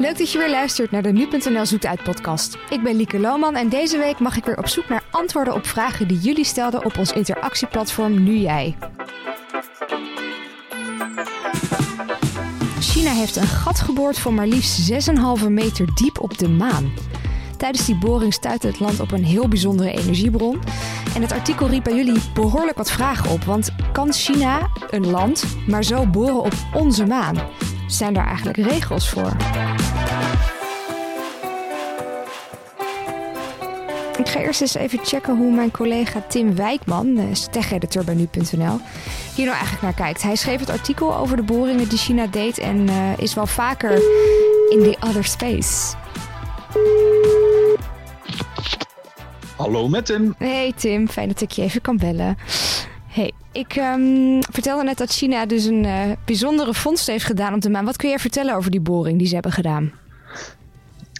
Leuk dat je weer luistert naar de Nu.nl Zoet Uit podcast. Ik ben Lieke Lohman en deze week mag ik weer op zoek naar antwoorden op vragen die jullie stelden op ons interactieplatform Nu Jij. China heeft een gat geboord van maar liefst 6,5 meter diep op de maan. Tijdens die boring stuitte het land op een heel bijzondere energiebron. En het artikel riep bij jullie behoorlijk wat vragen op. Want kan China, een land, maar zo boren op onze maan? Zijn daar eigenlijk regels voor? Ik ga eerst eens even checken hoe mijn collega Tim Wijkman, tech-editor bij nu.nl, hier nou eigenlijk naar kijkt. Hij schreef het artikel over de boringen die China deed en uh, is wel vaker in the other space. Hallo met Tim. Hey Tim, fijn dat ik je even kan bellen. Hey, ik um, vertelde net dat China dus een uh, bijzondere vondst heeft gedaan op de maan. Wat kun jij vertellen over die boring die ze hebben gedaan?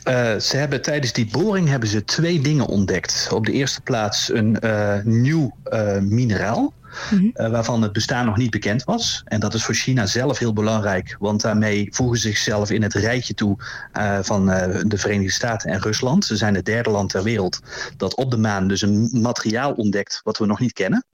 Uh, ze hebben tijdens die boring hebben ze twee dingen ontdekt. Op de eerste plaats een uh, nieuw mineraal. Mm -hmm. uh, waarvan het bestaan nog niet bekend was. En dat is voor China zelf heel belangrijk, want daarmee voegen ze zichzelf in het rijtje toe uh, van uh, de Verenigde Staten en Rusland. Ze zijn het derde land ter wereld dat op de maan dus een materiaal ontdekt wat we nog niet kennen.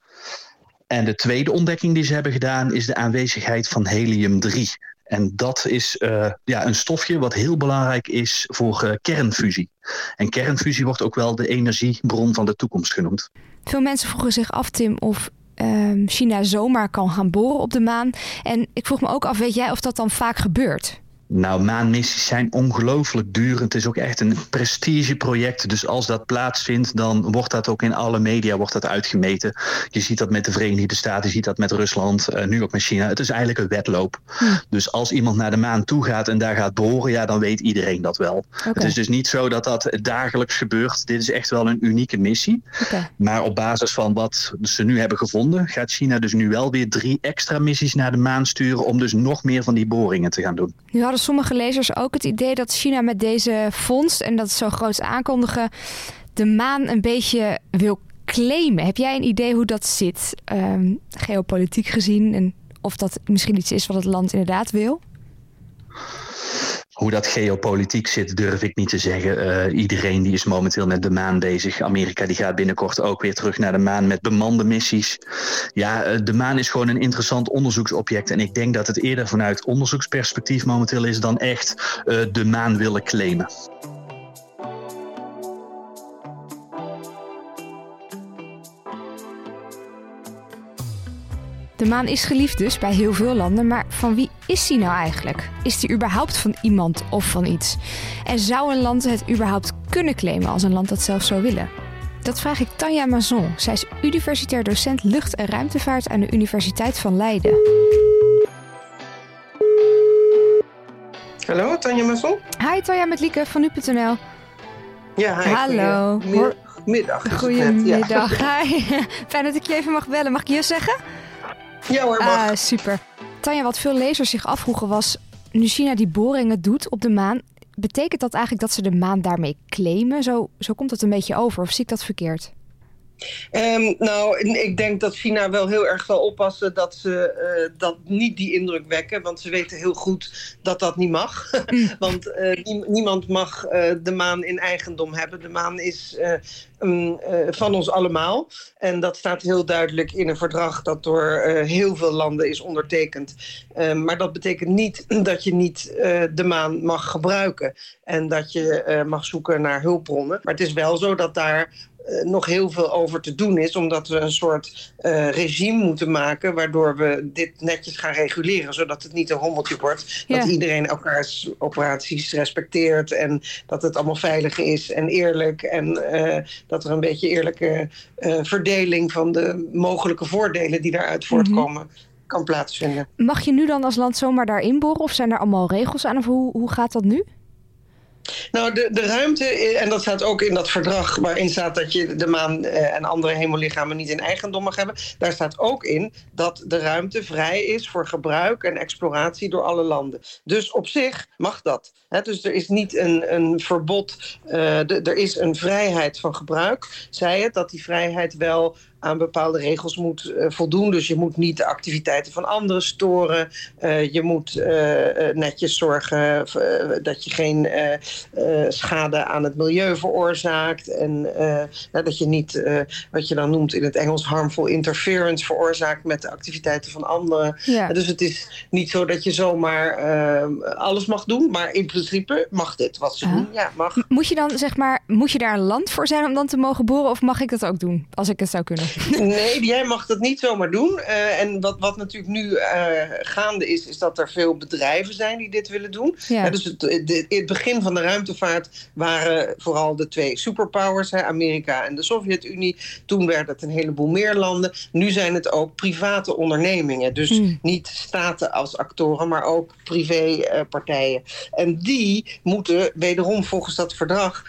En de tweede ontdekking die ze hebben gedaan is de aanwezigheid van helium-3. En dat is uh, ja, een stofje wat heel belangrijk is voor uh, kernfusie. En kernfusie wordt ook wel de energiebron van de toekomst genoemd. Veel mensen vroegen zich af, Tim, of uh, China zomaar kan gaan boren op de maan. En ik vroeg me ook af, weet jij of dat dan vaak gebeurt? Nou, maanmissies zijn ongelooflijk duur. Het is ook echt een prestigeproject. Dus als dat plaatsvindt, dan wordt dat ook in alle media wordt dat uitgemeten. Je ziet dat met de Verenigde Staten, je ziet dat met Rusland, uh, nu ook met China. Het is eigenlijk een wedloop. Hm. Dus als iemand naar de maan toe gaat en daar gaat boren, ja, dan weet iedereen dat wel. Okay. Het is dus niet zo dat dat dagelijks gebeurt. Dit is echt wel een unieke missie. Okay. Maar op basis van wat ze nu hebben gevonden, gaat China dus nu wel weer drie extra missies naar de maan sturen om dus nog meer van die boringen te gaan doen. Nu sommige lezers ook het idee dat China met deze vondst en dat zo groot aankondigen de maan een beetje wil claimen. Heb jij een idee hoe dat zit, um, geopolitiek gezien, en of dat misschien iets is wat het land inderdaad wil? Hoe dat geopolitiek zit, durf ik niet te zeggen. Uh, iedereen die is momenteel met de maan bezig. Amerika die gaat binnenkort ook weer terug naar de maan met bemande missies. Ja, uh, de maan is gewoon een interessant onderzoeksobject. En ik denk dat het eerder vanuit onderzoeksperspectief momenteel is dan echt uh, de maan willen claimen. De maan is geliefd dus bij heel veel landen, maar van wie is die nou eigenlijk? Is die überhaupt van iemand of van iets? En zou een land het überhaupt kunnen claimen als een land dat zelf zou willen? Dat vraag ik Tanja Mazon. Zij is universitair docent lucht- en ruimtevaart aan de Universiteit van Leiden. Hallo, Tanja Mazon. Hi, Tanja met Lieke van nu.nl. Ja, hi. Hallo. Middag. Goedemiddag. Ja. Hi. Fijn dat ik je even mag bellen. Mag ik je zeggen? Ja hoor, mag. Ah, super. Tanja, wat veel lezers zich afvroegen was... nu China die boringen doet op de maan... betekent dat eigenlijk dat ze de maan daarmee claimen? Zo, zo komt het een beetje over, of zie ik dat verkeerd? Um, nou, ik denk dat China wel heel erg zal oppassen dat ze uh, dat niet die indruk wekken. Want ze weten heel goed dat dat niet mag. Mm. want uh, niemand mag uh, de maan in eigendom hebben. De maan is um, van ons allemaal. En dat staat heel duidelijk in een verdrag dat door heel veel landen is ondertekend. Um, maar dat betekent niet dat je niet de maan mag gebruiken. En dat je mag zoeken naar hulpbronnen. Maar het is wel zo dat daar nog heel veel over te doen is. Omdat we een soort uh, regime moeten maken. Waardoor we dit netjes gaan reguleren. Zodat het niet een hommeltje wordt. Ja. Dat iedereen elkaars operaties respecteert. En dat het allemaal veilig is en eerlijk. En uh, dat er een beetje eerlijke verdeling van de mogelijke voordelen die daaruit voortkomen. Mm -hmm. Kan plaatsvinden. Mag je nu dan als land zomaar daarin boren? Of zijn er allemaal regels aan? Of hoe, hoe gaat dat nu? Nou, de, de ruimte, en dat staat ook in dat verdrag waarin staat dat je de maan eh, en andere hemellichamen niet in eigendom mag hebben. Daar staat ook in dat de ruimte vrij is voor gebruik en exploratie door alle landen. Dus op zich mag dat. Dus er is niet een, een verbod, uh, de, er is een vrijheid van gebruik. Zij het dat die vrijheid wel aan bepaalde regels moet voldoen. Dus je moet niet de activiteiten van anderen storen. je moet netjes zorgen dat je geen schade aan het milieu veroorzaakt. En dat je niet, wat je dan noemt in het Engels, harmful interference veroorzaakt met de activiteiten van anderen. Ja. Dus het is niet zo dat je zomaar alles mag doen, maar in principe mag dit wat ze doen. Ja, mag. Moet je dan zeg maar, moet je daar een land voor zijn om dan te mogen boren? Of mag ik dat ook doen als ik het zou kunnen? Nee, jij mag dat niet zomaar doen. Uh, en wat, wat natuurlijk nu uh, gaande is, is dat er veel bedrijven zijn die dit willen doen. Ja. dus het, de, het begin van de ruimtevaart waren vooral de twee superpowers, hè, Amerika en de Sovjet-Unie. Toen werden het een heleboel meer landen. Nu zijn het ook private ondernemingen. Dus hmm. niet staten als actoren, maar ook privépartijen. Uh, en die moeten wederom volgens dat verdrag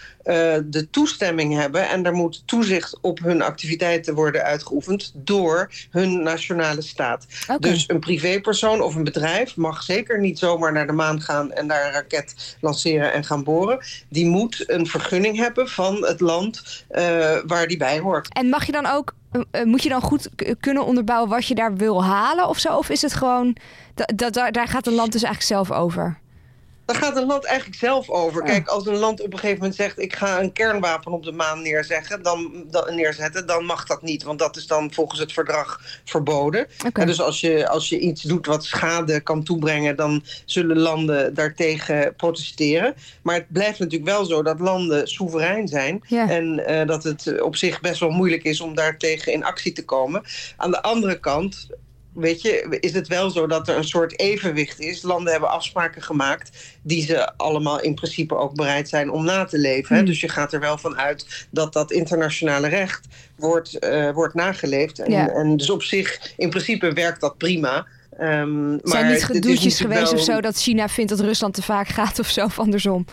de toestemming hebben. En daar moet toezicht op hun activiteiten worden uitgeoefend door hun nationale staat. Dus een privépersoon of een bedrijf mag zeker niet zomaar naar de maan gaan en daar een raket lanceren en gaan boren. Die moet een vergunning hebben van het land uh, waar die bij hoort. En mag je dan ook uh, moet je dan goed kunnen onderbouwen wat je daar wil halen of zo? Of is het gewoon, dat, daar gaat een land dus eigenlijk zelf over? Daar gaat een land eigenlijk zelf over. Kijk, als een land op een gegeven moment zegt... ik ga een kernwapen op de maan neerzetten, dan, dan, neerzetten... dan mag dat niet, want dat is dan volgens het verdrag verboden. Okay. dus als je, als je iets doet wat schade kan toebrengen... dan zullen landen daartegen protesteren. Maar het blijft natuurlijk wel zo dat landen soeverein zijn... en uh, dat het op zich best wel moeilijk is om daartegen in actie te komen. Aan de andere kant weet je, is het wel zo dat er een soort evenwicht is. Landen hebben afspraken gemaakt die ze allemaal in principe ook bereid zijn om na te leven. Hè? Hmm. Dus je gaat er wel van uit dat dat internationale recht wordt, uh, wordt nageleefd. En, en dus op zich, in principe werkt dat prima. Um, Zijn maar niet gedoetjes geweest of zo dat China vindt dat Rusland te vaak gaat of zo of andersom?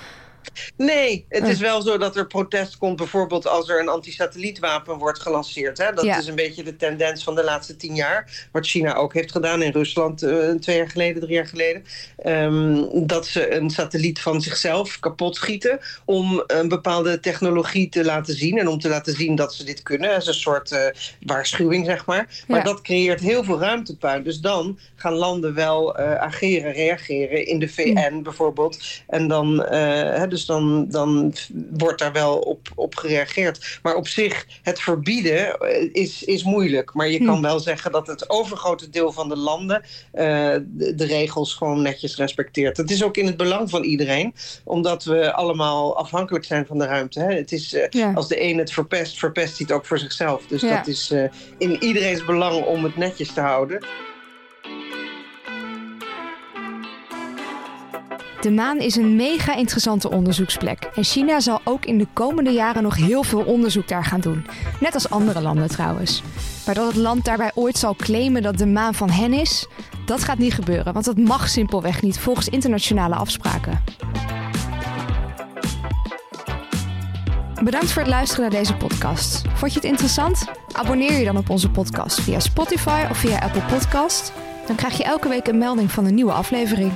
Nee, het is wel zo dat er protest komt, bijvoorbeeld als er een antisatellietwapen wordt gelanceerd. Hè? Dat is een beetje de tendens van de laatste tien jaar. Wat China ook heeft gedaan in Rusland uh, twee jaar geleden, drie jaar geleden. Um, dat ze een satelliet van zichzelf kapot schieten om een bepaalde technologie te laten zien. En om te laten zien dat ze dit kunnen. Dat is een soort uh, waarschuwing, zeg maar. Maar dat creëert heel veel ruimtepuin. Dus dan gaan landen wel uh, ageren, reageren in de VN hm. bijvoorbeeld. En dan dus dan, dan wordt daar wel op, op gereageerd. Maar op zich, het verbieden eh, is, is moeilijk. Maar je kan hm. wel zeggen dat het overgrote deel van de landen uh, de, de, regels gewoon netjes respecteert. Het is ook in het belang van iedereen, omdat we allemaal afhankelijk zijn van de ruimte. Hè? Het is, uh, Als de een het verpest, verpest hij het ook voor zichzelf. Dus ja. dat is uh, in iedereen's belang om het netjes te houden. De maan is een mega interessante onderzoeksplek. En China zal ook in de komende jaren nog heel veel onderzoek daar gaan doen. Net als andere landen trouwens. Maar dat het land daarbij ooit zal claimen dat de maan van hen is, dat gaat niet gebeuren. Want dat mag simpelweg niet volgens internationale afspraken. Bedankt voor het luisteren naar deze podcast. Vond je het interessant? Abonneer je dan op onze podcast via Spotify of via Apple Podcast. Dan krijg je elke week een melding van een nieuwe aflevering.